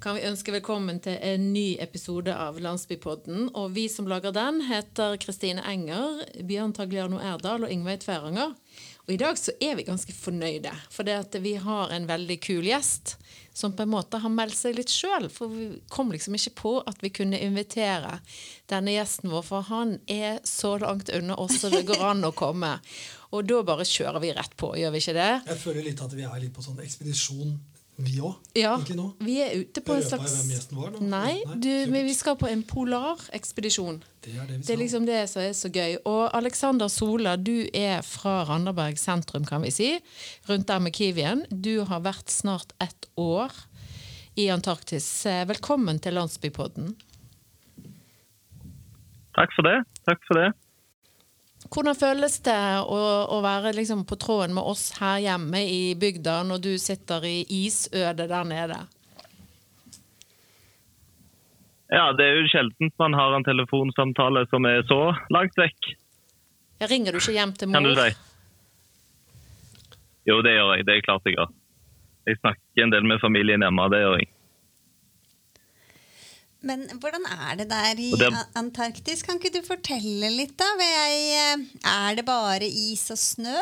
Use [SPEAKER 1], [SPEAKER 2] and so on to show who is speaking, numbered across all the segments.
[SPEAKER 1] Kan vi ønske velkommen til en ny episode av Landsbypodden. Og vi som lager den, heter Kristine Enger, Bjørn Tagliano Erdal og Ingveig Tveranger. Og i dag så er vi ganske fornøyde, for det at vi har en veldig kul gjest som på en måte har meldt seg litt sjøl. For vi kom liksom ikke på at vi kunne invitere denne gjesten vår, for han er så langt unna oss som det går an å komme. Og da bare kjører vi rett på, gjør vi ikke det?
[SPEAKER 2] Jeg føler litt at vi er litt på sånn ekspedisjon vi òg,
[SPEAKER 1] Ja,
[SPEAKER 2] egentlig nå.
[SPEAKER 1] vi er ute på en slags
[SPEAKER 2] hvem var
[SPEAKER 1] Nei, du, men vi skal på en polarekspedisjon.
[SPEAKER 2] Det er det vi skal.
[SPEAKER 1] Det er liksom det som er så gøy. Og Alexander Sola, du er fra Randaberg sentrum, kan vi si. Rundt der med Kiwien. Du har vært snart ett år i Antarktis. Eh, Velkommen til Landsbypodden.
[SPEAKER 3] Takk for det. Takk for det.
[SPEAKER 1] Hvordan føles det å, å være liksom på tråden med oss her hjemme i bygda når du sitter i isødet der nede?
[SPEAKER 3] Ja, det er jo sjeldent man har en telefonsamtale som er så langt vekk,
[SPEAKER 1] Jeg Ringer du ikke hjem til
[SPEAKER 3] kan du
[SPEAKER 1] mor?
[SPEAKER 3] si. Jo, det gjør jeg. Det er klart jeg gjør. Jeg snakker en del med familien hjemme, det gjør jeg.
[SPEAKER 4] Men hvordan er det der i
[SPEAKER 3] det-
[SPEAKER 4] Antarktis? Kan ikke du fortelle litt, da? Eh, er det bare is og snø?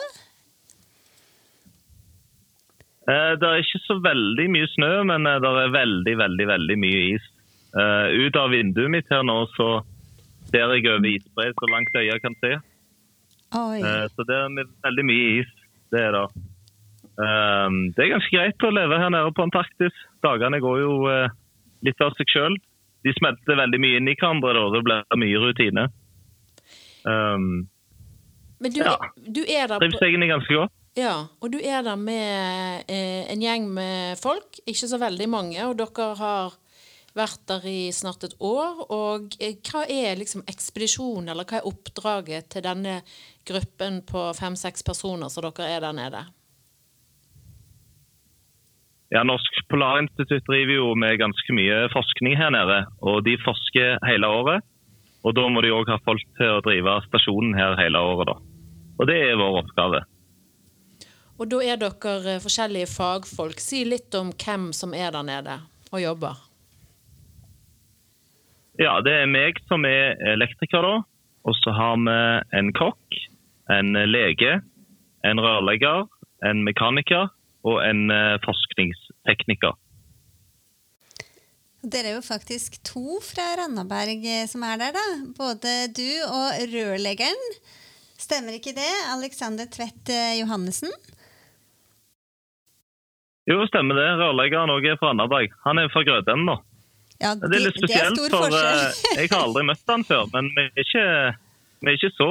[SPEAKER 3] Eh, Det er ikke så veldig mye snø, men eh, det er veldig, veldig veldig mye is. Ut av vinduet mitt her nå så ser jeg over isbre så langt øyet kan se.
[SPEAKER 4] Oi.
[SPEAKER 3] Så det er veldig mye is. Det er det. Det er ganske greit å leve her nede på Antarktis. Dagene går jo litt av seg sjøl. De smelter veldig mye inn i hverandre. da. Det blir mye rutine. Um,
[SPEAKER 1] Men du,
[SPEAKER 3] Ja.
[SPEAKER 1] du er der
[SPEAKER 3] trives egentlig ganske godt.
[SPEAKER 1] Ja, og du er der med eh, en gjeng med folk, ikke så veldig mange, og dere har vært der i snart et år. Og eh, hva er liksom ekspedisjonen, eller hva er oppdraget til denne gruppen på fem-seks personer som dere er der nede?
[SPEAKER 3] Ja, Norsk Polarinstitutt driver jo med ganske mye forskning her nede. Og de forsker hele året. Og da må de òg ha folk til å drive stasjonen her hele året, da. Og det er vår oppgave.
[SPEAKER 1] Og da er dere eh, forskjellige fagfolk. Si litt om hvem som er der nede og jobber.
[SPEAKER 3] Ja, det er meg som er elektriker, da. Og så har vi en kokk, en lege, en rørlegger, en mekaniker og en eh, forskningstekniker.
[SPEAKER 4] Dere er jo faktisk to fra Randaberg eh, som er der, da. Både du og rørleggeren. Stemmer ikke det? Alexander Tvedt eh, Johannessen?
[SPEAKER 3] Jo, stemmer det. Rørleggeren òg er fra Randaberg. Han er fra Grødem, nå.
[SPEAKER 4] Ja,
[SPEAKER 3] Det er litt
[SPEAKER 4] det er
[SPEAKER 3] spesielt, for eh, jeg har aldri møtt han før. Men vi er ikke, vi er ikke så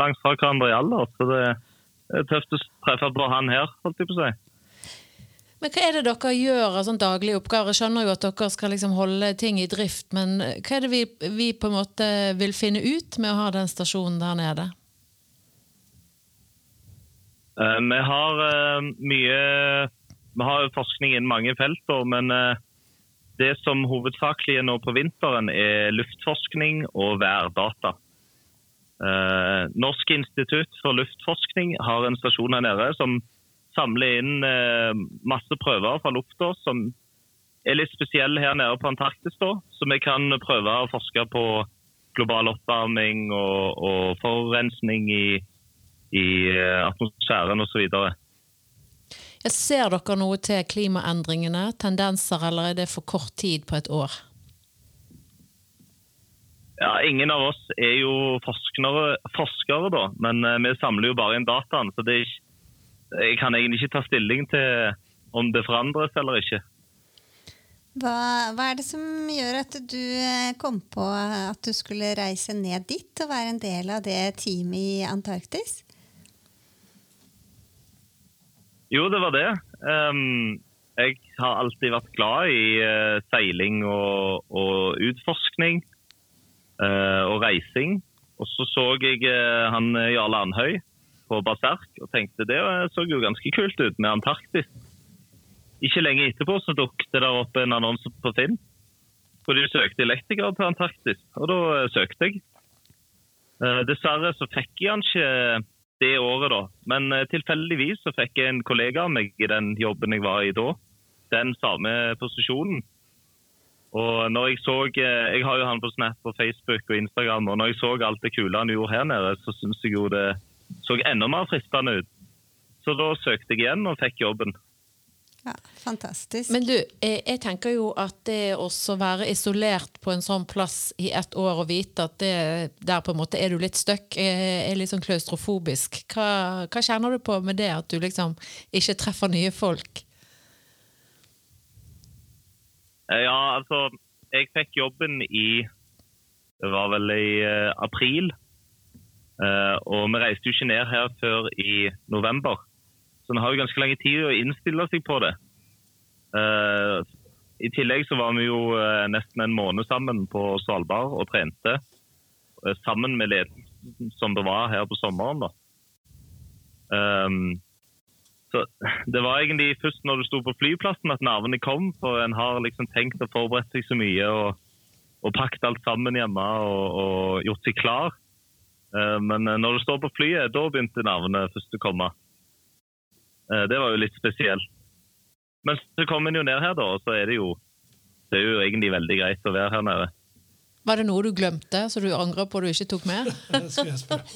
[SPEAKER 3] langt fra hverandre i alder, så det er tøft å treffe på han her, holdt jeg på å si.
[SPEAKER 1] Men hva er det dere gjør av sånn daglige oppgaver? Jeg skjønner jo at dere skal liksom holde ting i drift, men hva er det vi, vi på en måte vil finne ut med å ha den stasjonen der nede?
[SPEAKER 3] Eh, Vi har eh, mye Vi har forskning innen mange felter, men eh, det som hovedsakelig er nå på vinteren, er luftforskning og værdata. Norsk institutt for luftforskning har en stasjon her nede som samler inn eh, masse prøver fra lufta som er litt spesielle her nede på Antarktis. da, Så vi kan prøve å forske på global oppvarming og, og forurensning i, i eh, atmosfæren osv.
[SPEAKER 1] Jeg ser dere noe til klimaendringene, tendenser, eller er det for kort tid på et år?
[SPEAKER 3] Ja, ingen av oss er jo forskere, forskere da, men eh, vi samler jo bare inn dataen. Så det er ikke, jeg kan egentlig ikke ta stilling til om det forandres eller ikke.
[SPEAKER 4] Hva, hva er det som gjør at du eh, kom på at du skulle reise ned dit og være en del av det teamet i Antarktis?
[SPEAKER 3] Jo, det var det. Um, jeg har alltid vært glad i uh, seiling og, og utforskning uh, og reising. Og så så jeg uh, han Jarle Andhøy på Berserk og tenkte det så jo ganske kult ut med Antarktis. Ikke lenge etterpå så dukket det opp en annonse på Finn hvor de søkte elektrikere til Antarktis, og da eh, søkte jeg. Eh, dessverre så fikk jeg han ikke det året, da. Men eh, tilfeldigvis så fikk jeg en kollega av meg i den jobben jeg var i da, den samme posisjonen. Og når Jeg så, jeg har jo han på Snap og Facebook og Instagram, og når jeg så alt det kule han gjorde her nede, så syns jeg jo det så enda mer fristende ut. Så da søkte jeg igjen og fikk jobben.
[SPEAKER 4] Ja, fantastisk.
[SPEAKER 1] Men du, jeg, jeg tenker jo at det å være isolert på en sånn plass i ett år og vite at det, der på en måte er du litt stuck, er, er litt sånn klaustrofobisk. Hva, hva kjenner du på med det, at du liksom ikke treffer nye folk?
[SPEAKER 3] Eh, Ja, altså Jeg fikk jobben i Det var vel i uh, april. Eh, og vi reiste jo ikke ned her før i november. Så en har jo ganske lang tid å innstille seg på det. Eh, I tillegg så var vi jo eh, nesten en måned sammen på Svalbard og trente. sammen med ledelsen som det var her på sommeren. da. Um, så Det var egentlig først når du sto på flyplassen at nervene kom. For en har liksom tenkt og forberedt seg så mye og, og pakket alt sammen hjemme og, og gjort seg klar. Eh, Men eh, når du står på flyet, da begynte nervene først å komme. Eh, Det var jo litt spesielt. Men så kom en jo ned her, da, og så er det jo det er jo egentlig veldig greit å være her nede.
[SPEAKER 1] Var det noe du glemte, så du angrer på du ikke tok med?
[SPEAKER 2] Det skulle jeg spørre.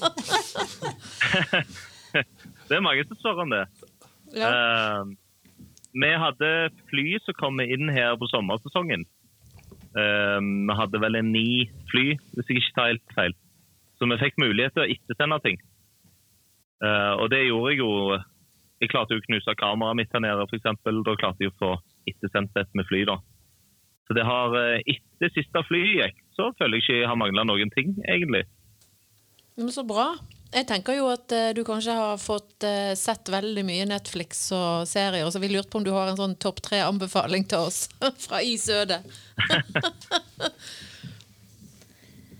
[SPEAKER 3] Det er mange som spør om det. Eh, vi hadde fly som kom inn her på sommersesongen. Uh, vi hadde vel en ni fly, hvis jeg ikke tar helt feil. Så vi fikk mulighet til å ettersende ting. Uh, og det gjorde jeg jo Jeg klarte jo å knuse kameraet mitt her nede, f.eks. Da klarte jeg å få ettersendt et med fly, da. Så det har eh, Etter siste flyet gikk, så føler jeg ikke jeg har mangla noen ting, egentlig.
[SPEAKER 1] Men så bra. Jeg tenker jo at eh, du kanskje har fått sett veldig mye Netflix og serier, så vi lurte på om du har en sånn topp tre-anbefaling til oss fra i sødet.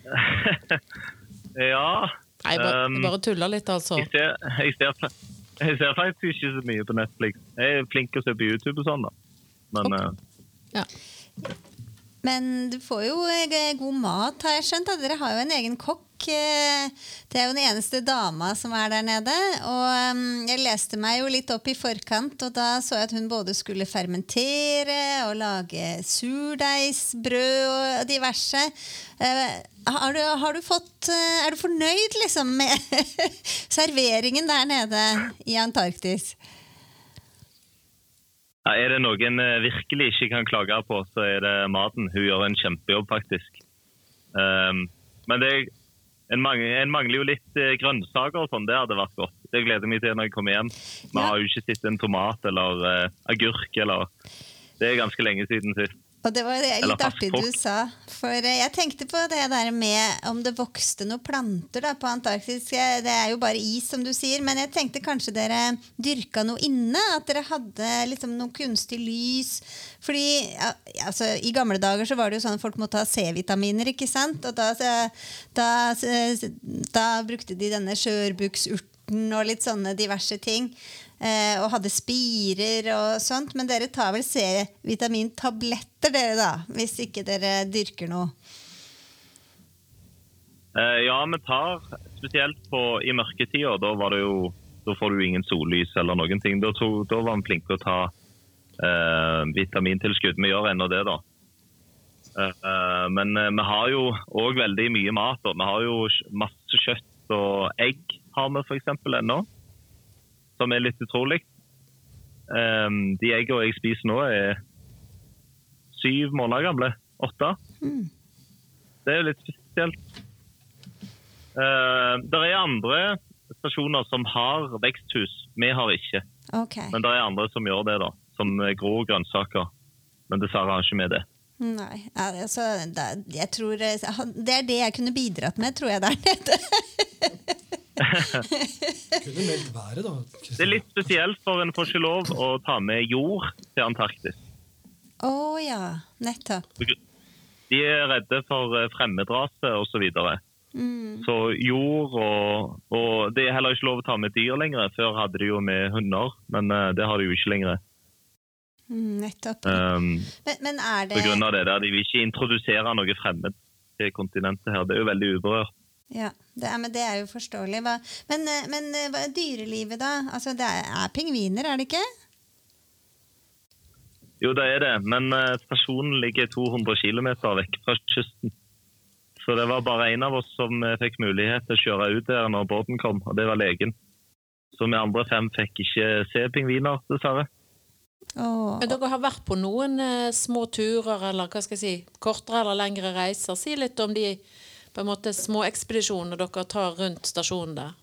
[SPEAKER 3] Ja.
[SPEAKER 1] Nei, jeg bare,
[SPEAKER 3] Um,
[SPEAKER 1] jeg bare tuller litt, altså.
[SPEAKER 3] Jeg ser, jeg, ser, jeg ser faktisk ikke så mye på Netflix. Jeg er flink til å se på YouTube og sånn, da. Men eh,
[SPEAKER 1] Ja.
[SPEAKER 4] Men du får jo eh, god mat, har jeg skjønt. da. Dere har jo en egen kokk. eh, Det er jo den eneste dama som er der nede. Og mm, jeg leste meg jo litt opp i forkant, og da så jeg at hun både skulle fermentere og lage surdeigsbrød og diverse. Har du, har du fått eh, Er du fornøyd liksom med serveringen der nede i Antarktis?
[SPEAKER 3] ja, er det noen eh, virkelig ikke kan klage på, så er det maten. Hun gjør en kjempejobb, faktisk. Um, men det, en, mang, en mangler jo litt eh, grønnsaker og sånn. Det hadde vært godt. Det gleder jeg meg til når jeg kommer hjem. Vi
[SPEAKER 4] Ja.
[SPEAKER 3] har jo ikke sett en tomat eller uh, agurk eller Det er ganske lenge siden sist.
[SPEAKER 4] Og det var litt artig du sa. For eh, jeg tenkte på det der med om det vokste noen planter da, på Antarktis. Det er jo bare is, som du sier. Men jeg tenkte kanskje dere dyrka noe inne? At dere hadde liksom noe kunstig lys? Fordi ja, altså, I gamle dager så var det jo sånn at folk måtte ha C-vitaminer, ikke sant? Og da, da, da brukte de denne skjørbuksurten og litt sånne diverse ting. Eh, og hadde spirer og sånt. Men dere tar vel C-vitamintabletter, dere, da? Hvis ikke dere dyrker noe.
[SPEAKER 3] Eh, ja, vi tar spesielt på, i mørketida. Da, da får du ingen sollys eller noen ting. Da, to, da var vi flinke til å ta eh, vitamintilskudd. Vi gjør ennå det, da. Eh, eh, men eh, vi har jo òg veldig mye mat. Da. Vi har jo masse kjøtt og egg har vi f.eks. ennå, som er litt utrolig. Um, de eggene jeg spiser nå, er syv måneder gamle. Åtte. Det er jo litt spesielt. Uh, det er andre stasjoner som har veksthus. Vi har ikke.
[SPEAKER 4] Okay.
[SPEAKER 3] Men det er andre som gjør det, da. Som gror grønnsaker. Men dessverre har ikke vi det.
[SPEAKER 4] Nei, altså, da, jeg tror eh, Det er det jeg kunne bidratt med, tror jeg, der nede.
[SPEAKER 2] Kunne meldt været, da.
[SPEAKER 3] Det er litt spesielt, for en får ikke lov å ta med jord til Antarktis.
[SPEAKER 4] Å ja, nettopp.
[SPEAKER 3] De er redde for eh, fremmedrase osv. Så, videre.
[SPEAKER 4] Mm.
[SPEAKER 3] så jord og, og Det er heller ikke lov å ta med dyr lenger. Før hadde de jo med hunder, men eh, det har de jo ikke lenger.
[SPEAKER 4] Mm, nettopp.
[SPEAKER 3] Um,
[SPEAKER 4] Men, men er
[SPEAKER 3] På grunn av det der, De vil ikke introdusere noe fremmed til kontinentet her. Det er jo veldig uberørt.
[SPEAKER 4] Ja, det er, men det er jo forståelig. Hva, men, eh, men eh, hva er dyrelivet, da? Altså, det er, er pingviner, er det ikke?
[SPEAKER 3] Jo, det er det, men eh, stasjonen ligger 200 km vekk fra kysten. Så det var bare én av oss som fikk mulighet til å kjøre ut der når båten kom, og det var legen. Så vi andre fem fikk ikke se pingviner, dessverre.
[SPEAKER 4] Åh.
[SPEAKER 1] Men dere har vært på noen eh, små turer, eller hva skal jeg si, kortere eller lengre reiser. Si litt om de på en måte små ekspedisjonene dere tar rundt stasjonen der.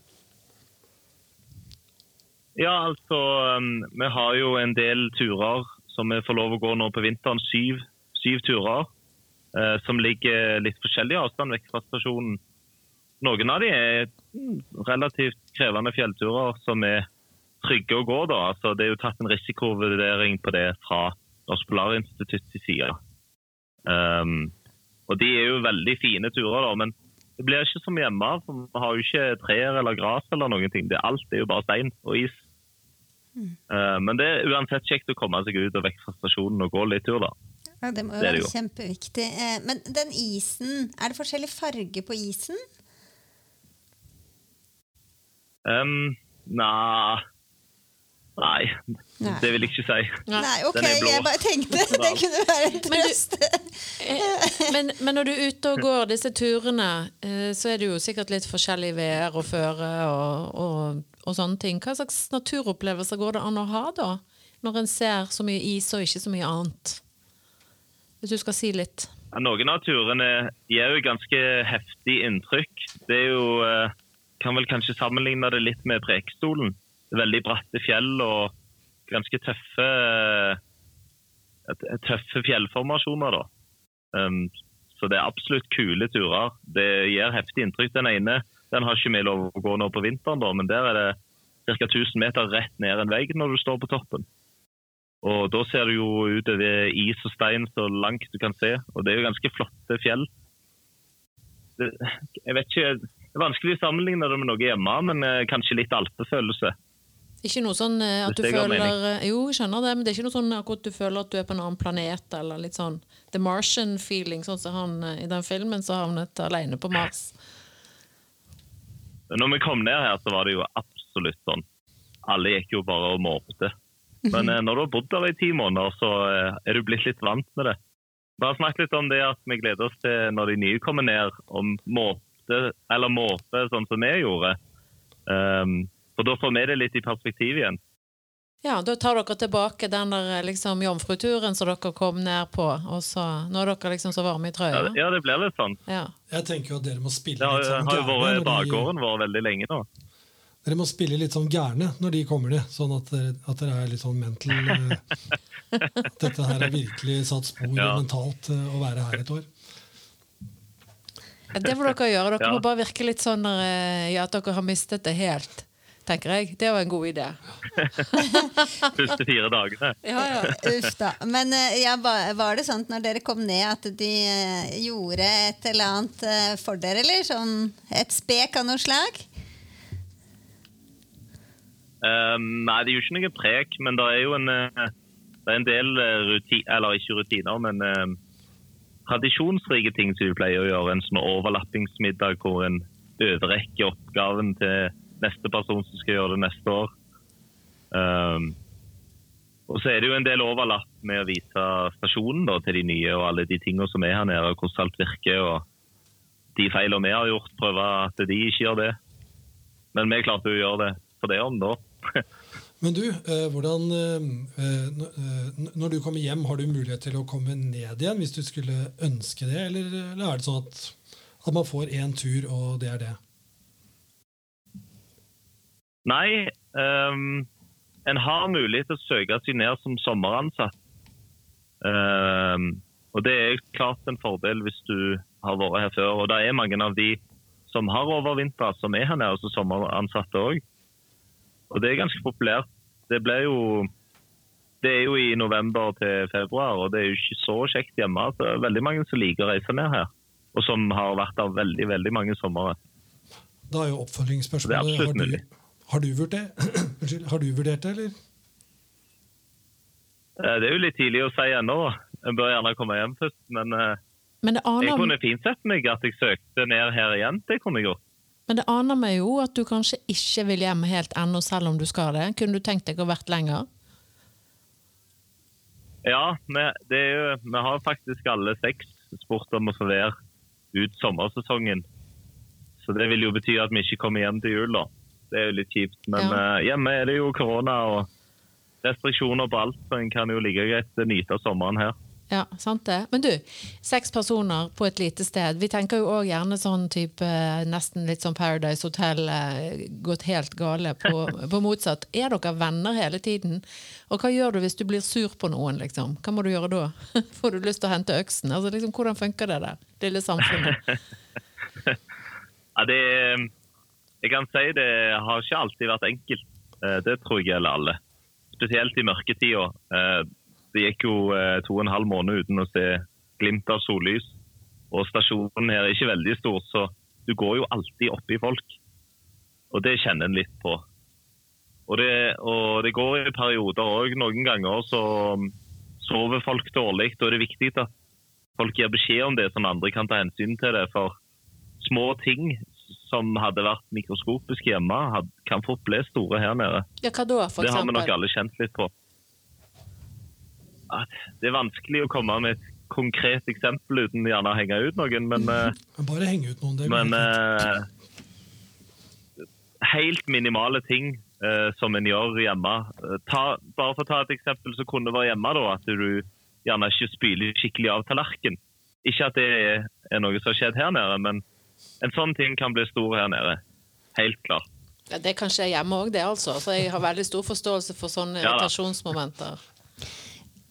[SPEAKER 3] Ja, altså um, Vi har jo en del turer som vi får lov å gå nå på vinteren. Syv, syv turer eh, som ligger litt forskjellig avstand vekk fra stasjonen. Noen av de er relativt krevende fjellturer som er trygge å gå. da. Altså, det er jo tatt en risikovurdering på det fra Norsk Polarinstituttets side. Um, og de er jo veldig fine turer, da, men det blir ikke som hjemme. for Vi har jo ikke trær eller gress eller noen ting. Det, alt er jo bare stein og is. Uh, men det er uansett kjekt å komme seg ut og vekk fra stasjonen og gå litt tur, da.
[SPEAKER 4] Ja, det må jo
[SPEAKER 3] Det det
[SPEAKER 4] være
[SPEAKER 3] jo.
[SPEAKER 4] kjempeviktig. Eh, Men den isen, er det forskjellig farge på isen?
[SPEAKER 3] Um, nei Nei,
[SPEAKER 4] Nei.
[SPEAKER 3] det vil jeg ikke si.
[SPEAKER 1] Nei.
[SPEAKER 4] Nei, ok, jeg bare tenkte det kunne være en
[SPEAKER 1] Men
[SPEAKER 4] trøst.
[SPEAKER 1] Eh, Men, men når du er ute og går disse turene, eh, så er det jo sikkert litt forskjellig vær og føre og, og, og sånne ting. Hva slags naturopplevelser går det an å ha da? Når en ser så mye is og ikke så mye annet? Hvis du skal si litt.
[SPEAKER 3] Ja, Noen av turene gir jo ganske heftig inntrykk. Det er jo eh, Kan vel kanskje sammenligne det litt med Prekestolen. Veldig bratte fjell og ganske tøffe eh, tøffe fjellformasjoner, da. Um, så det er absolutt kule turer. Det gir heftig inntrykk. Den ene den har ikke vi lov å gå nå på vinteren, da, men der er det ca. 1000 meter rett ned en vegg når du står på toppen. Og da ser du jo utover is og stein så langt du kan se, og det er jo ganske flotte fjell. Det, jeg vet ikke, det er vanskelig å sammenligne det med noe hjemme, men eh, kanskje litt alpefølelse.
[SPEAKER 1] Ikke noe sånn eh, at du
[SPEAKER 3] Hvis
[SPEAKER 1] føler eh, Jo, jeg skjønner det, men det er ikke noe sånn akkurat du føler at du er på en annen planet, eller litt sånn The Martian-feeling, sånn som han eh, i den filmen som havnet alene på Mars.
[SPEAKER 3] Når vi kom ned her, så var det jo absolutt sånn. Alle gikk jo bare og måpte. Men når du har bodd der i ti måneder, så er du blitt litt vant med det. Vi har snakket litt om det at vi gleder oss til når de nye kommer ned, om måpe, eller måpe sånn som vi gjorde. Um, for da får vi det litt i perspektiv igjen.
[SPEAKER 1] Ja, da tar dere tilbake den der eh, liksom jomfruturen som dere kom ned på, og så Nå er dere liksom så varme i trøya.
[SPEAKER 3] ja, det blir litt sånn.
[SPEAKER 1] Ja.
[SPEAKER 2] Jeg tenker jo at dere må spille
[SPEAKER 3] Det har,
[SPEAKER 2] litt sånn
[SPEAKER 3] har jo
[SPEAKER 2] gærne.
[SPEAKER 3] vært bakgården vår veldig lenge nå.
[SPEAKER 2] Dere må spille litt sånn gærne når de kommer ned, sånn at dere, at dere er litt sånn mental eh, Dette her er virkelig satt spor
[SPEAKER 3] Ja.
[SPEAKER 2] mentalt eh, å være her et år.
[SPEAKER 1] Det må dere gjøre. Dere
[SPEAKER 3] Ja.
[SPEAKER 1] må bare virke litt sånn ja, at dere har mistet det helt, tenker jeg. Det var en god idé.
[SPEAKER 3] Første fire dagene.
[SPEAKER 1] Ja, ja.
[SPEAKER 4] Uff da. Men eh, ja, var, var det sånn når dere kom ned, at de eh, gjorde et eller annet eh, for dere, eller? Sånn et spek av noe slag?
[SPEAKER 3] Um, nei, det er jo ikke noe prek, men det er jo en, det er en del rutiner eller ikke rutiner, men um, tradisjonsrike ting som vi pleier å gjøre. En sånn overlappingsmiddag hvor en overrekker oppgaven til neste person som skal gjøre det neste år. Um, og så er det jo en del overlapp med å vise stasjonen da, til de nye og alle de tingene som er her nede, og hvordan alt virker. og De feilene vi har gjort, prøve at de ikke gjør det. Men vi klarte å gjøre det for det om da.
[SPEAKER 2] Men du, eh, hvordan eh, eh, Når du kommer hjem, har du mulighet til å komme ned igjen hvis du skulle ønske det, eller, eller er det sånn at, at man får én tur, og det er det?
[SPEAKER 3] Nei, um, en har mulighet til å søke seg ned som sommeransatt. Um, og det er klart en fordel hvis du har vært her før. Og det er mange av de som har overvintra, som er her nede som sommeransatte òg. Og det er ganske populært. Det ble jo det er jo i november til februar, og det er jo ikke så kjekt hjemme. Så det er veldig mange som liker å reise ned her, og som har vært der veldig veldig mange somre.
[SPEAKER 2] Da er jo
[SPEAKER 3] Det er
[SPEAKER 2] oppfølgingsspørsmålet har du. Har du vurdert det, har du vurdert det, eller?
[SPEAKER 3] Eh, Det er jo litt tidlig å si ennå. Jeg bør gjerne komme hjem først. Men eh,
[SPEAKER 1] Men det
[SPEAKER 3] jeg kunne fint sett meg at jeg søkte ned her igjen. Det kunne jeg gjort.
[SPEAKER 1] men det aner meg jo at du kanskje ikke vil hjem helt ennå, selv om du skal det. Kunne du tenkt deg å vært lenger?
[SPEAKER 3] Ja, vi, det er jo, vi har faktisk alle seks spurt om å få være ut sommersesongen. Så det vil jo bety at vi ikke kommer hjem til jul, da. Det er jo litt kjipt. Men
[SPEAKER 1] Ja.
[SPEAKER 3] uh, hjemme er det jo korona og restriksjoner på alt, så en kan jo like greit nyte sommeren her.
[SPEAKER 1] Ja, sant det. Men du, seks personer på et lite sted. Vi tenker jo òg gjerne sånn type nesten litt sånn Paradise Hotel, eh, gått helt gale på, på motsatt. Er dere venner hele tiden? Og hva gjør du hvis du blir sur på noen, liksom? Hva må du gjøre da? Får du lyst til å hente øksen? Altså, liksom, hvordan funker det der? Lille samfunnet.
[SPEAKER 3] Ja, det, jeg kan si det har ikke alltid vært enkelt. Eh, Det tror jeg gjelder alle. Spesielt i mørketida. Eh, Det gikk jo eh, to og en halv måned uten å se glimt av sollys. Og stasjonen her er ikke veldig stor, så du går jo alltid oppi folk. Og det kjenner en litt på. Og det, og det går i perioder òg. Noen ganger så um, sover folk dårlig. Er det viktig at folk gir beskjed om det, sånn andre kan ta hensyn til det. For små ting som hadde vært mikroskopiske hjemme, had- kan fort bli store her nede.
[SPEAKER 1] Ja, hva da, for
[SPEAKER 3] det har vi nok alle kjent litt på. Det er vanskelig å komme med et konkret eksempel uten gjerne å henge ut noen, men, eh,
[SPEAKER 2] Men bare henge ut noen. Det
[SPEAKER 3] men
[SPEAKER 2] uh,
[SPEAKER 3] eh, helt minimale ting uh, som en gjør hjemme. Eh, Ta, bare for å ta et eksempel som kunne være hjemme, da, at du gjerne ikke spyler skikkelig av tallerkenen. Ikke at det er, er noe som har skjedd her nede, men en sånn ting kan bli stor her nede. Helt klart.
[SPEAKER 1] Ja, det kan skje hjemme òg, det, altså. Så jeg har veldig stor forståelse for sånne
[SPEAKER 3] Ja
[SPEAKER 1] irritasjonsmomenter.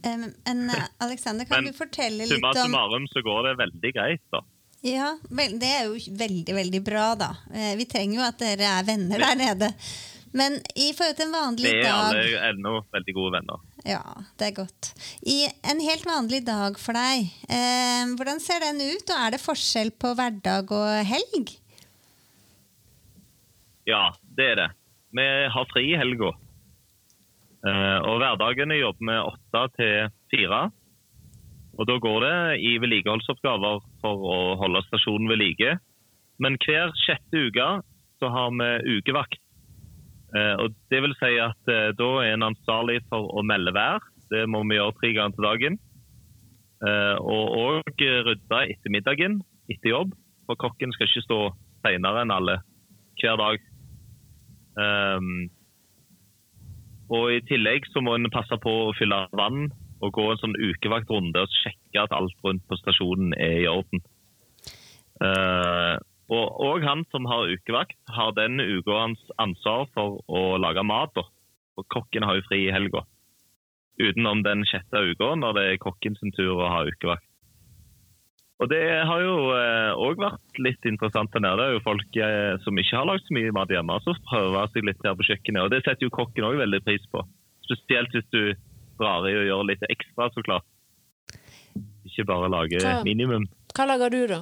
[SPEAKER 4] Um, men Alexander, kan
[SPEAKER 3] Men
[SPEAKER 4] du fortelle litt om Summa
[SPEAKER 3] summarum så går det veldig greit, da.
[SPEAKER 4] Ja, vel, det er jo veldig, veldig bra, da. Eh, Vi trenger jo at dere er venner der nede. Men i forhold til en vanlig dag
[SPEAKER 3] Vi er alle ennå veldig gode venner.
[SPEAKER 4] Ja, det er godt. I en helt vanlig dag for deg, eh, hvordan ser den ut? Og er det forskjell på hverdag og helg?
[SPEAKER 3] Ja, det er det. Vi har fri i helga. Eh, og hverdagene jobber vi åtte til fire. Og da går det i vedlikeholdsoppgaver for å holde stasjonen ved like. Men hver sjette uke så har vi ukevakt. Eh, og det vil si at eh, da er en ansvarlig for å melde vær. Det må vi gjøre tre ganger til dagen. Eh, og òg rydde etter middagen etter jobb. For kokken skal ikke stå seinere enn alle hver dag. Um, og I tillegg så må en passe på å fylle vann og gå en sånn ukevaktrunde og sjekke at alt rundt på stasjonen er i orden. Eh, og, og han som har ukevakt, har den uka hans ansvar for å lage mat. da. Og kokken har jo fri i helga. Utenom den sjette uka, når det er kokken sin tur å ha ukevakt. Og Det har jo òg vært litt interessant der nede. Det er jo folk eh, som ikke har lagd så mye mat hjemme, som prøver seg litt her på kjøkkenet. Og Det setter jo kokken òg veldig pris på. Spesielt hvis du drar i og gjør litt ekstra, så klart. Ikke bare lage
[SPEAKER 1] Hva-
[SPEAKER 3] minimum.
[SPEAKER 1] Hva lager du, da?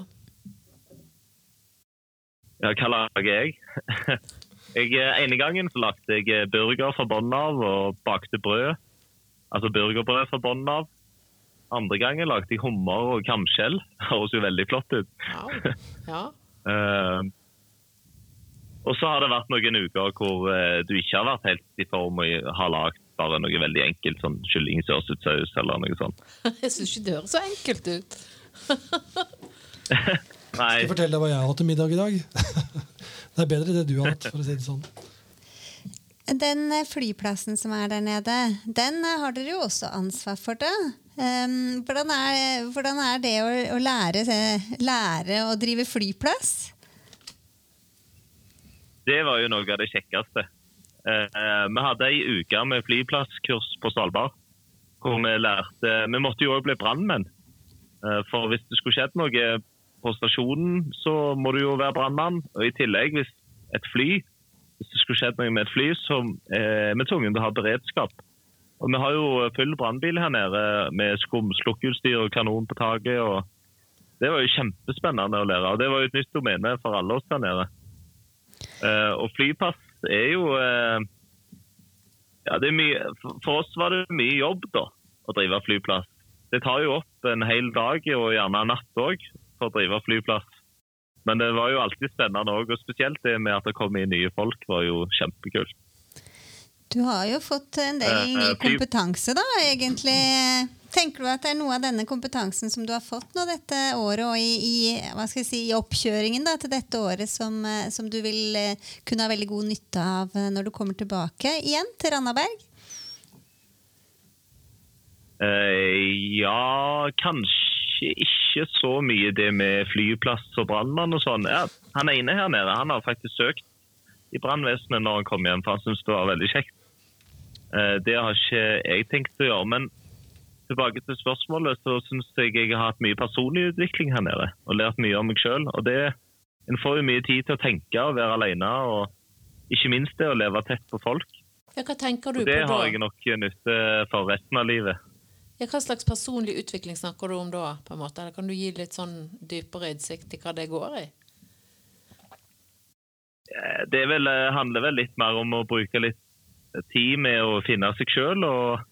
[SPEAKER 3] Ja, hva lager jeg? jeg eh, ene gangen så lagde jeg eh, burger fra bunnen av og bakte brød. Altså burgerbrød fra bunnen av. Andre gangen lagde jeg hummer og kamskjell. Høres jo veldig flott ut.
[SPEAKER 1] Ja. ja.
[SPEAKER 3] Eh, og så har det vært noen uker hvor du ikke har vært helt i form og har lagd bare noe veldig enkelt, sånn kylling-sørsutsaus eller noe sånt.
[SPEAKER 1] Jeg syns ikke det høres så enkelt ut.
[SPEAKER 3] Nei,
[SPEAKER 2] Skal jeg fortelle deg hva jeg har hatt til middag i dag? det er bedre det du har hatt, for å si det sånn.
[SPEAKER 4] Den flyplassen som er der nede, den har dere jo også ansvar for. det. Um, hvordan, er, hvordan er det å, å lære, lære å drive flyplass?
[SPEAKER 3] det var jo noe av det kjekkeste. Eh, eh, vi hadde ei uke med flyplasskurs på Svalbard. Hvor vi lærte Vi måtte jo òg bli brannmenn. Uh, for hvis det skulle skjedd noe på stasjonen, så må du jo være brannmann. Og i tillegg, hvis et fly Hvis det skulle skjedd noe med et fly, så eh, er vi tvunget til å ha beredskap. Og vi har jo full brannbil her nede med skum, slukkeutstyr og kanon på taket. og Det var jo kjempespennende å lære. Og det var jo et nytt domene for alle oss her nede. Eh, og flypass er jo eh, ja, er mye, for- oss var det mye jobb da, å drive flyplass. Det tar jo opp en hel dag og gjerne natt òg for å drive flyplass. Men det var jo alltid spennende òg, og spesielt det med at det kom inn nye folk, var jo kjempekult.
[SPEAKER 4] Du har jo fått en del
[SPEAKER 3] Eh,
[SPEAKER 4] ny
[SPEAKER 3] eh,
[SPEAKER 4] kompetanse, da, egentlig, Tenker du at det er noe av denne kompetansen som du har fått nå dette året, og i, i, si, i oppkjøringen da, til dette året, som, eh, som du vil kunne ha veldig god nytte av når du kommer tilbake igjen til Randaberg?
[SPEAKER 3] Eh, ja, kanskje ikke så mye det med flyplass og brannmann og sånn. Ja, han ene her nede han har faktisk søkt i brannvesenet når han kom hjem, for han syntes det var veldig kjekt. Eh, det har ikke jeg tenkt å gjøre. Men tilbake til spørsmålet, så syns jeg jeg har hatt mye personlig utvikling her nede. Og lært mye om meg sjøl. Og det En får jo mye tid til å tenke og være alene, og ikke minst det å leve tett på folk.
[SPEAKER 1] Ja, hva tenker du
[SPEAKER 3] Og det
[SPEAKER 1] på
[SPEAKER 3] har jeg nok nytte for resten av livet.
[SPEAKER 1] Ja, hva slags personlig utvikling snakker du om da? på en måte? Eller kan du gi litt sånn dypere innsikt i hva det går i?
[SPEAKER 3] Eh, Det vel, eh, handler vel litt mer om å bruke litt tid med å finne seg sjøl og,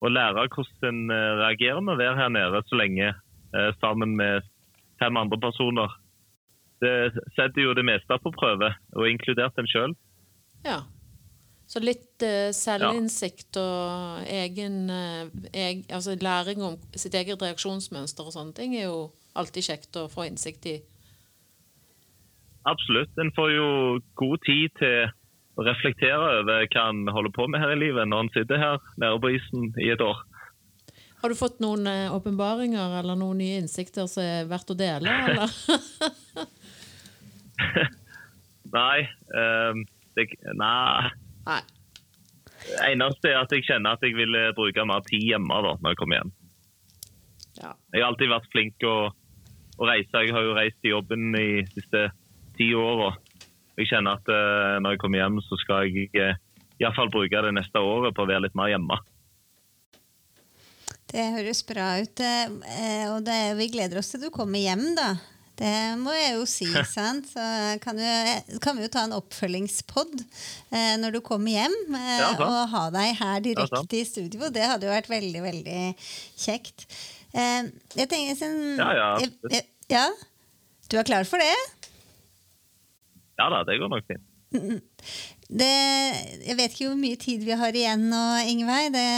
[SPEAKER 3] og lære hvordan en eh, reagerer med å være her nede så lenge sammen med fem andre personer. Det setter jo det meste på prøve, og inkludert en sjøl.
[SPEAKER 1] Ja. Så litt uh, selvinnsikt og egen, uh, eg, altså læring om sitt eget reaksjonsmønster og sånne ting er jo alltid kjekt å få innsikt i.
[SPEAKER 3] Absolutt. En får jo god tid til å reflektere over hva en holder på med her i livet når en sitter her nede på isen i et år.
[SPEAKER 1] Har du fått noen eh, åpenbaringer eller noen nye innsikter som er verdt å dele, eller?
[SPEAKER 3] Nei, um, det, nei.
[SPEAKER 1] Nei.
[SPEAKER 3] Det eneste er at jeg kjenner at jeg vil eh, bruke mer tid hjemme da, når jeg kommer hjem.
[SPEAKER 1] Ja.
[SPEAKER 3] Jeg har alltid vært flink å, å reise. Jeg har jo reist til jobben i de siste ti åra. Jeg kjenner at uh, når jeg kommer hjem, så skal jeg uh, iallfall bruke det neste året på å være litt mer hjemme.
[SPEAKER 4] Det høres bra ut. eh, Og det, vi gleder oss til du kommer hjem, da. Det må jeg jo si, sant. Så kan, du, kan vi jo ta en oppfølgingspod eh, når du kommer hjem, eh,
[SPEAKER 3] Ja,
[SPEAKER 4] og ha deg her
[SPEAKER 3] direkte
[SPEAKER 4] direkte i studio. Det hadde jo vært veldig, veldig kjekt. Eh, jeg tenker sånn
[SPEAKER 3] Ja, ja.
[SPEAKER 4] Jeg, jeg, ja? Du er klar for det?
[SPEAKER 3] Ja da, det går nok fint.
[SPEAKER 4] det? Jeg vet ikke hvor mye tid vi har igjen nå, Ingveig. Det,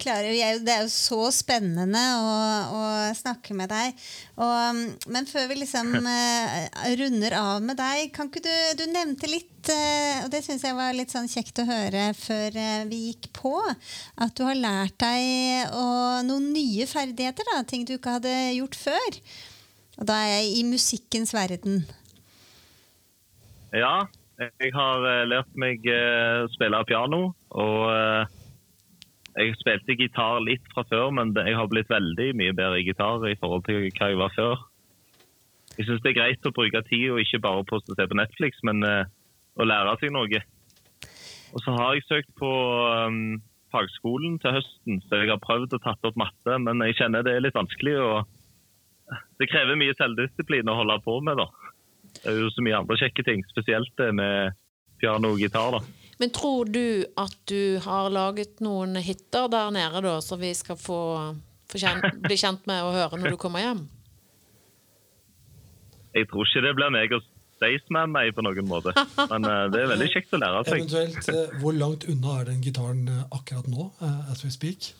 [SPEAKER 4] klarer, vi er jo, det er jo så spennende å, å snakke med deg. Og, men før vi liksom uh, runder av med deg, kan ikke du Du nevnte litt, uh, og det syns jeg var litt sånn kjekt å høre før uh, vi gikk på, at du har lært deg noen nye ferdigheter. Da, ting du ikke hadde gjort før. Og da er jeg i musikkens verden.
[SPEAKER 3] Ja, jeg har lært meg å spille piano. Og jeg spilte gitar litt fra før, men jeg har blitt veldig mye bedre i gitar i forhold til hva jeg var før. Jeg syns det er greit å bruke tid og ikke bare på å se på Netflix, men eh, å lære seg noe. Og så har jeg søkt på um, fagskolen til høsten, så jeg har prøvd å tatt opp matte, men jeg kjenner det er litt vanskelig. og Det krever mye selvdisiplin å holde på med, da. Det er jo så mye andre kjekke ting, spesielt det med piano og gitar. da.
[SPEAKER 1] Men tror du at du har laget noen hiter der nede, da, som vi skal få, få kjent, bli kjent med og høre når du kommer hjem?
[SPEAKER 3] Jeg tror ikke det blir meg og Staysman meg på noen måte, men uh, det er veldig kjekt å lære seg.
[SPEAKER 2] Eventuelt, uh, hvor langt unna er den gitaren eh, akkurat nå, uh, as we speak?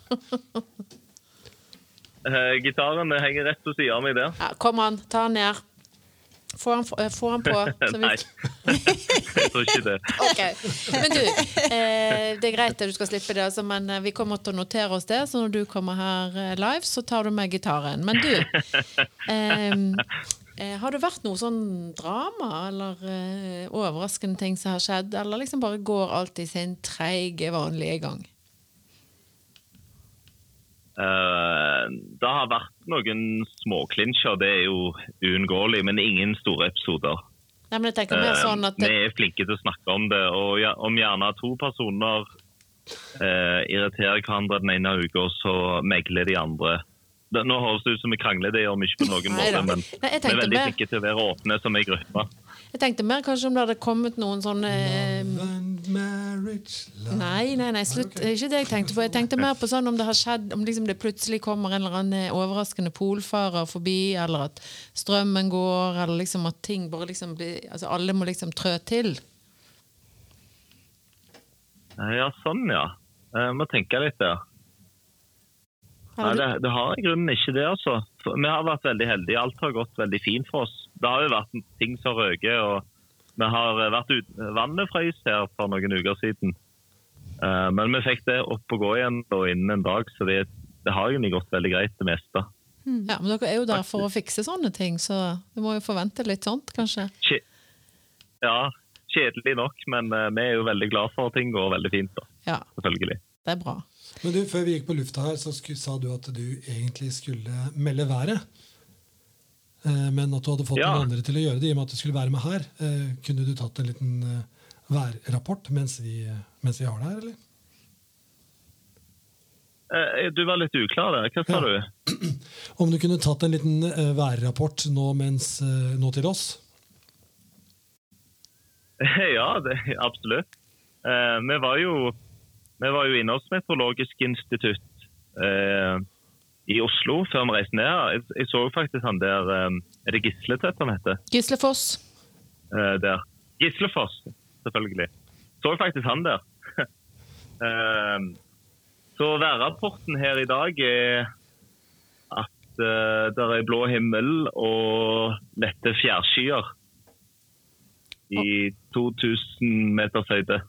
[SPEAKER 3] Eh, Gitaren henger rett ved siden av meg der.
[SPEAKER 1] Ja, kom an, ta den ned. Få han, eh, få han på. Så vi,
[SPEAKER 3] Nei, jeg tror ikke det.
[SPEAKER 1] Ok, Men du, eh, det er greit at du skal slippe det, altså, men eh, vi kommer til å notere oss det. Så når du kommer her eh, live, så tar du med gitaren. Men du, eh, har det vært noe sånn drama eller eh, overraskende ting som har skjedd? Eller liksom bare går alt i sin treige, vanlige gang?
[SPEAKER 3] Eh, det har vært noen småklinsjer, det er jo uunngåelig, men ingen store episoder.
[SPEAKER 1] Nei, men jeg tenker mer
[SPEAKER 3] Eh,
[SPEAKER 1] sånn at
[SPEAKER 3] Vi er flinke til å snakke om det, og om gjerne to personer eh, irriterer hverandre den ene uka, og så megler de andre. Det, nå høres det ut som vi krangler, det gjør vi ikke på noen måte, men vi er veldig flinke til å være åpne som ei gruppe.
[SPEAKER 1] Jeg tenkte mer kanskje om det hadde kommet noen sånne eh,
[SPEAKER 2] Love and marriage, love.
[SPEAKER 1] Nei, nei, nei, slutt. Det er ikke det jeg tenkte på. Jeg tenkte mer på sånn om det har skjedd Om liksom det plutselig kommer en eller annen overraskende polfarer forbi, eller at strømmen går, eller liksom at ting bare liksom blir Altså alle må liksom trø til.
[SPEAKER 3] Eh, Ja, sånn ja. Jeg må tenke litt ja. Nei, det, det har i grunnen ikke det, altså. Vi har vært veldig heldige. Alt har gått veldig fint for oss. Det har jo vært ting som røker, og vi har vært ut, Vannet frøs her for noen uker siden. Eh, men vi fikk det opp og gå igjen og innen en dag, så det, det har egentlig gått veldig greit, det meste.
[SPEAKER 1] Ja, Men dere er jo der for å fikse sånne ting, så du må jo forvente litt sånt, kanskje?
[SPEAKER 3] Kje- Ja, kjedelig nok, men eh, vi er jo veldig glad for at ting går veldig fint, da.
[SPEAKER 1] Ja,
[SPEAKER 3] Selvfølgelig.
[SPEAKER 1] det er bra.
[SPEAKER 2] Men du, Før vi gikk på lufta her, så sku, sa du at du egentlig skulle melde været. Eh, men at du hadde fått
[SPEAKER 3] Ja.
[SPEAKER 2] noen andre til å gjøre det i og med at du skulle være med her. Eh, kunne du tatt en liten eh, værrapport mens vi, mens vi har deg her, eller?
[SPEAKER 3] Eh, Du var litt uklar der. Hva sa
[SPEAKER 2] Ja.
[SPEAKER 3] du?
[SPEAKER 2] Om du kunne tatt en liten eh, værrapport nå, mens, eh, nå til oss?
[SPEAKER 3] Ja, det, absolutt. Eh, vi, var jo, vi var jo inne hos Meteorologisk institutt eh, i Oslo før vi reiste ned. Jeg, jeg så faktisk han der eh, Er det Gisletvedt han heter?
[SPEAKER 1] Gislefoss.
[SPEAKER 3] Eh, der. Gislefoss, selvfølgelig. Så faktisk han der. eh, så værrapporten her i dag er at eh, det er blå himmel og lette fjærskyer i 2000 meters høyde.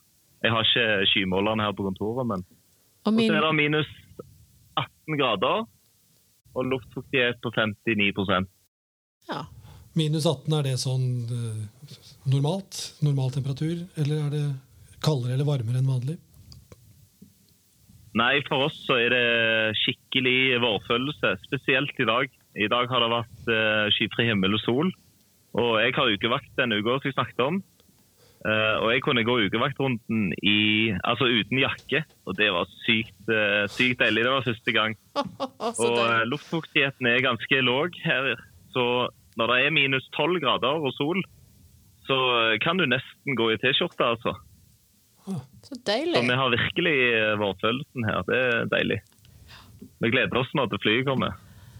[SPEAKER 3] Jeg har ikke skymåleren her på kontoret, men
[SPEAKER 1] Og
[SPEAKER 3] og
[SPEAKER 1] min,
[SPEAKER 3] så er det minus 18 grader og luftfuktighet på 59%
[SPEAKER 1] ja.
[SPEAKER 2] Minus 18, er det sånn eh, normalt? Normal temperatur? Eller er det kaldere eller varmere enn vanlig?
[SPEAKER 3] Nei, for oss så er det skikkelig vårfølelse, spesielt i dag. I dag har det vært eh, skyfri himmel og sol. Og jeg har ukevakt denne uka som jeg snakket om. Eh, og jeg kunne gå ukevaktrunden i, altså uten jakke, og det var sykt, uh, sykt deilig. Det var første gang. Og
[SPEAKER 1] uh,
[SPEAKER 3] luftfuktigheten er ganske låg her. Så når det er minus 12 grader og sol, så kan du nesten gå i T-skjorte, altså.
[SPEAKER 1] Så
[SPEAKER 3] Så
[SPEAKER 1] deilig.
[SPEAKER 3] vi har virkelig vårfølelsen her. Det er deilig. Vi gleder oss nå til flyet kommer.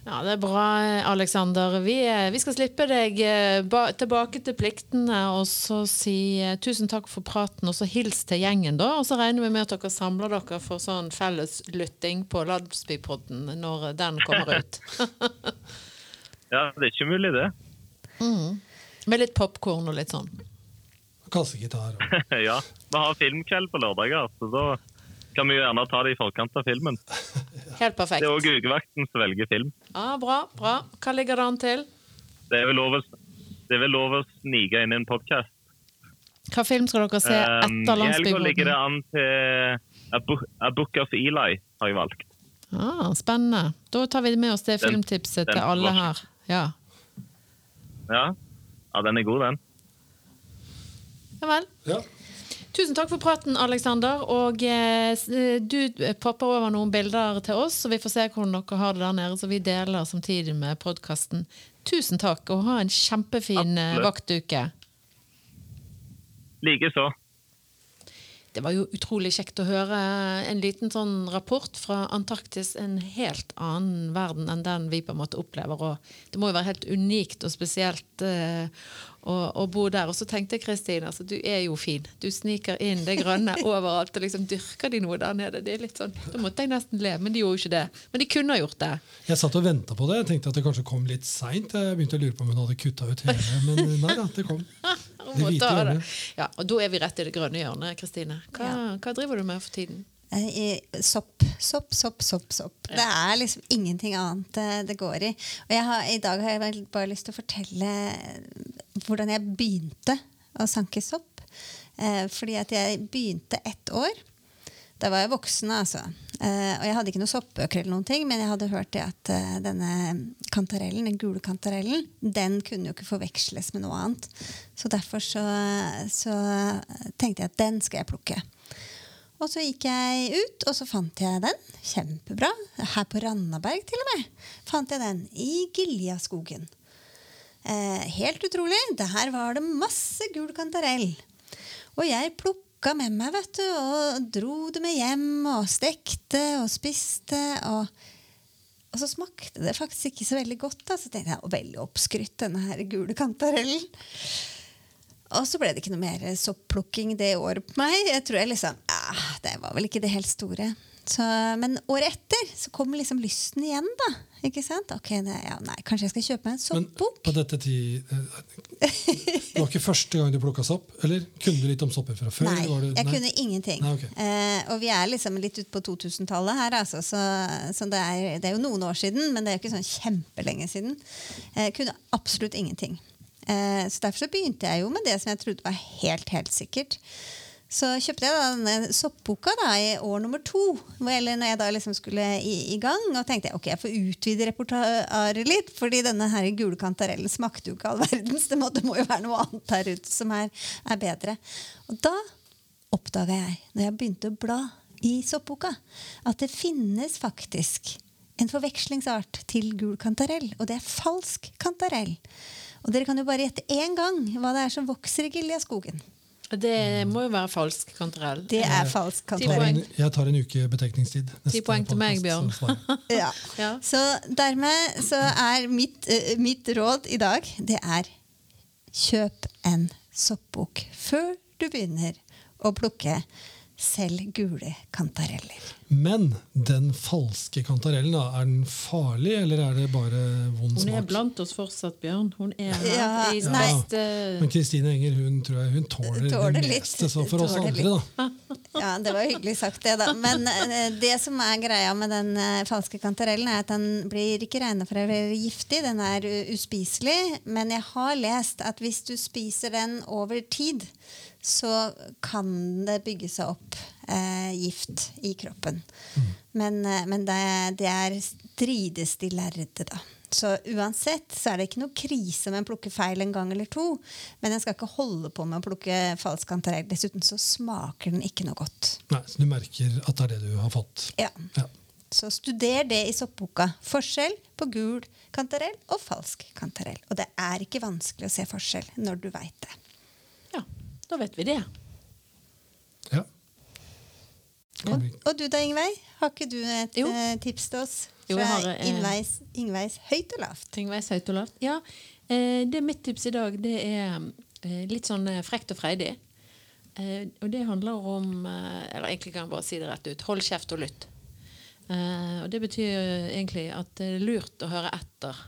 [SPEAKER 1] Ja, Det er bra, Aleksander. Vi, eh, vi skal slippe deg eh, ba tilbake til pliktene og så si eh, tusen takk for praten, og så hils til gjengen, da. Og så regner vi med at dere samler dere for sånn felles lytting på Landsbypodden når den kommer ut.
[SPEAKER 3] Ja, det er ikke mulig, det.
[SPEAKER 1] Med litt popkorn og litt sånn.
[SPEAKER 2] Kassegitar. Og.
[SPEAKER 3] ja. Vi har filmkveld på lørdager, så da kan vi jo gjerne ta det i forkant av filmen.
[SPEAKER 1] Helt perfekt.
[SPEAKER 3] Det er òg ukevakten som velger film.
[SPEAKER 1] Ah, Bra. bra. Hva ligger det an til?
[SPEAKER 3] Det er vel lov å, det er vel lov å snike inn i en podkast.
[SPEAKER 1] Hva film skal dere se
[SPEAKER 3] Um,
[SPEAKER 1] etter
[SPEAKER 3] I helga ligger det an til A Book, A Book of Eli, har jeg valgt.
[SPEAKER 1] Ah, spennende. Da tar vi med oss det
[SPEAKER 3] Den-
[SPEAKER 1] filmtipset
[SPEAKER 3] den
[SPEAKER 1] til alle her. Ja.
[SPEAKER 3] Ja, ja den er god, den.
[SPEAKER 1] ja vel.
[SPEAKER 2] Ja.
[SPEAKER 1] Tusen takk for praten, Aleksander. Og eh, eh, du eh, popper over noen bilder til oss, så vi får se hvordan dere har det der nede. Så vi deler samtidig med podkasten. Tusen takk, og ha en kjempefin eh,
[SPEAKER 3] Absolutt.
[SPEAKER 1] vaktuke.
[SPEAKER 3] Likeså.
[SPEAKER 1] Det var jo utrolig kjekt å høre en liten sånn rapport fra Antarktis. En helt annen verden enn den vi på en måte opplever. Og det må jo være helt unikt og spesielt uh, å, å bo der. Og så tenkte jeg, Kristin, altså, du er jo fin. Du sniker inn det grønne overalt. Og liksom dyrker de noe der nede. Det er litt sånn, Da måtte jeg nesten le, men de gjorde jo ikke det. Men de kunne ha gjort det.
[SPEAKER 2] Jeg satt og venta på det. Jeg tenkte at det kanskje kom litt seint. Jeg begynte å lure på om hun hadde kutta ut hele, men nei da, det kom. Det hvite
[SPEAKER 1] det.
[SPEAKER 2] hjørnet.
[SPEAKER 1] Ja, og da er vi rett i det grønne hjørnet, Kristine. Hva, hva driver du med for tiden?
[SPEAKER 4] Eh, i- Sopp, sopp, sopp, sopp. sopp. Det er liksom ingenting annet eh, det går i. Og jeg har, I dag har jeg bare lyst til å fortelle hvordan jeg begynte å sanke sopp. Eh, fordi at jeg begynte ett år. Da var jeg voksen, altså. Eh, og jeg hadde ikke noen soppbøker, eller noen ting, men jeg hadde hørt det at eh, denne kantarellen, den gule kantarellen den kunne jo ikke forveksles med noe annet. Så derfor så, så tenkte jeg at den skal jeg plukke. Og så gikk jeg ut, og så fant jeg den. Kjempebra. Her på Randaberg til og med. Fant jeg den i Giljaskogen. Eh, helt utrolig. Der var det masse gul kantarell. Og jeg plukka med meg, vet du, og dro det med hjem og stekte og spiste. Og, og så smakte det faktisk ikke så veldig godt. Da. Så tenkte jeg, veldig oppskrytt, denne her gule kantarellen. Og så ble det ikke noe mer soppplukking det året på meg. Jeg tror jeg liksom, ah, Det var vel ikke det helt store. Så, men året etter så kom liksom lysten igjen, da. Ikke sant? Ok, nei, ja, nei, Kanskje jeg skal kjøpe meg en soppbok?
[SPEAKER 2] Men på dette tid eh, Det var ikke første gang du plukka sopp? Eller kunne du litt om sopper fra før?
[SPEAKER 4] Nei,
[SPEAKER 2] Var det-
[SPEAKER 4] jeg
[SPEAKER 2] nei?
[SPEAKER 4] kunne ingenting.
[SPEAKER 2] Nei, okay.
[SPEAKER 4] eh, og vi er liksom litt ute på 2000-tallet her, altså, så, så det, er, det er jo noen år siden, men det er jo ikke sånn kjempelenge siden. Jeg kunne absolutt ingenting. Eh, så derfor så begynte jeg jo med det som jeg trodde var helt, helt sikkert. Så kjøpte jeg da denne soppboka da, i år nummer to. Eller når jeg da liksom skulle i, i gang. Og tenkte jeg, ok, jeg får utvide repertoaret litt. fordi denne her gule kantarellen smakte jo ikke all verdens. Det må, det må jo være noe annet der ute som er, er bedre. Og da oppdaga jeg, når jeg begynte å bla i soppboka, at det finnes faktisk en forvekslingsart til gul kantarell. Og det er falsk kantarell. Og dere kan jo bare gjette én gang hva det er som vokser i Giljaskogen.
[SPEAKER 1] Det må jo være falsk kantarell.
[SPEAKER 4] Det er falsk
[SPEAKER 2] Jeg tar
[SPEAKER 4] kantarell.
[SPEAKER 2] en, jeg tar en uke betenkningstid. Ti
[SPEAKER 1] poeng til meg, Bjørn.
[SPEAKER 2] så.
[SPEAKER 4] Ja.
[SPEAKER 1] Ja.
[SPEAKER 4] Så dermed så er mitt, eh, mitt råd i dag det er kjøp en soppbok før du begynner å plukke selv gule kantareller.
[SPEAKER 2] Men den falske kantarellen, da, er den farlig, eller er det bare vond
[SPEAKER 1] Hun er blant oss fortsatt, Bjørn. Hun er her
[SPEAKER 4] Ja,
[SPEAKER 1] neste
[SPEAKER 2] Men Kristine Enger hun tror jeg hun tåler,
[SPEAKER 4] Tåler
[SPEAKER 2] det meste. Så for oss andre, da.
[SPEAKER 4] Ja, det var hyggelig sagt, det, da. Men eh, det som er greia med den eh, falske kantarellen, er at den blir ikke regna for å være giftig. Den er uspiselig. Men jeg har lest at hvis du spiser den over tid, så kan det bygge seg opp eh, gift i kroppen. Men, eh, men det, det er strides de lærde, da. Så uansett så er det ikke noe krise med å plukke feil en gang eller to. Men en skal ikke holde på med å plukke falsk kantarell. Dessuten så smaker den ikke noe godt.
[SPEAKER 2] Nei, så du merker at det er det du har fått.
[SPEAKER 4] Ja.
[SPEAKER 2] Ja.
[SPEAKER 4] Så studer det i soppboka. Forskjell på gul kantarell og falsk kantarell. Og det er ikke vanskelig å se forskjell når du veit det.
[SPEAKER 1] Ja, da vet vi det.
[SPEAKER 2] ja. Vi-
[SPEAKER 4] Og du da, Ingveig? Har ikke du et
[SPEAKER 1] Jo.
[SPEAKER 4] eh, tips til oss?
[SPEAKER 1] Jo,
[SPEAKER 4] Fra Ingveis, Ingveis høyt og lavt.
[SPEAKER 1] Innveis høyt og lavt. Ja, eh, det er mitt tips i dag. Det er eh, litt sånn eh, frekt og freidig. Eh, og det handler om Eller egentlig kan jeg bare si det rett ut. Hold kjeft og lytt. Eh, og det betyr egentlig at det er lurt å høre etter.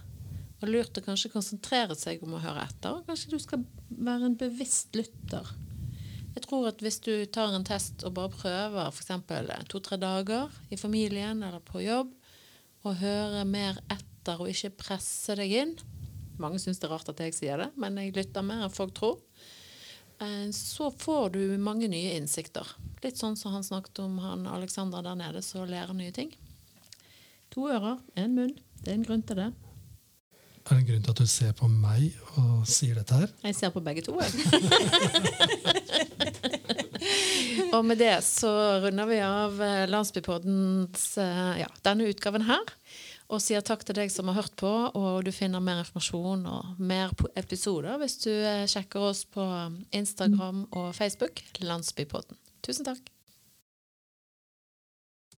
[SPEAKER 1] Og lurt å kanskje konsentrere seg om å høre etter. Og kanskje du skal være en bevisst lytter. Jeg tror at hvis du tar en test og bare prøver f.eks. to-tre dager i familien eller på jobb, og høre mer etter og ikke presse deg inn Mange syns det er rart at jeg sier det, men jeg lytter mer enn folk tror. Eh, Så får du mange nye innsikter. Litt sånn som han snakket om han Alexander der nede, som lærer nye ting. To ører, én munn. Det er en grunn til det.
[SPEAKER 2] Er det en grunn til at du ser på meg og sier dette her?
[SPEAKER 1] Jeg ser på begge to, jeg. og med det så runder vi av eh, Landsbypoddens eh, ja, denne utgaven her. Og sier takk til deg som har hørt på, og du finner mer informasjon og mer episoder hvis du eh, sjekker oss på Instagram og Facebook. Landsbypodden. Tusen takk.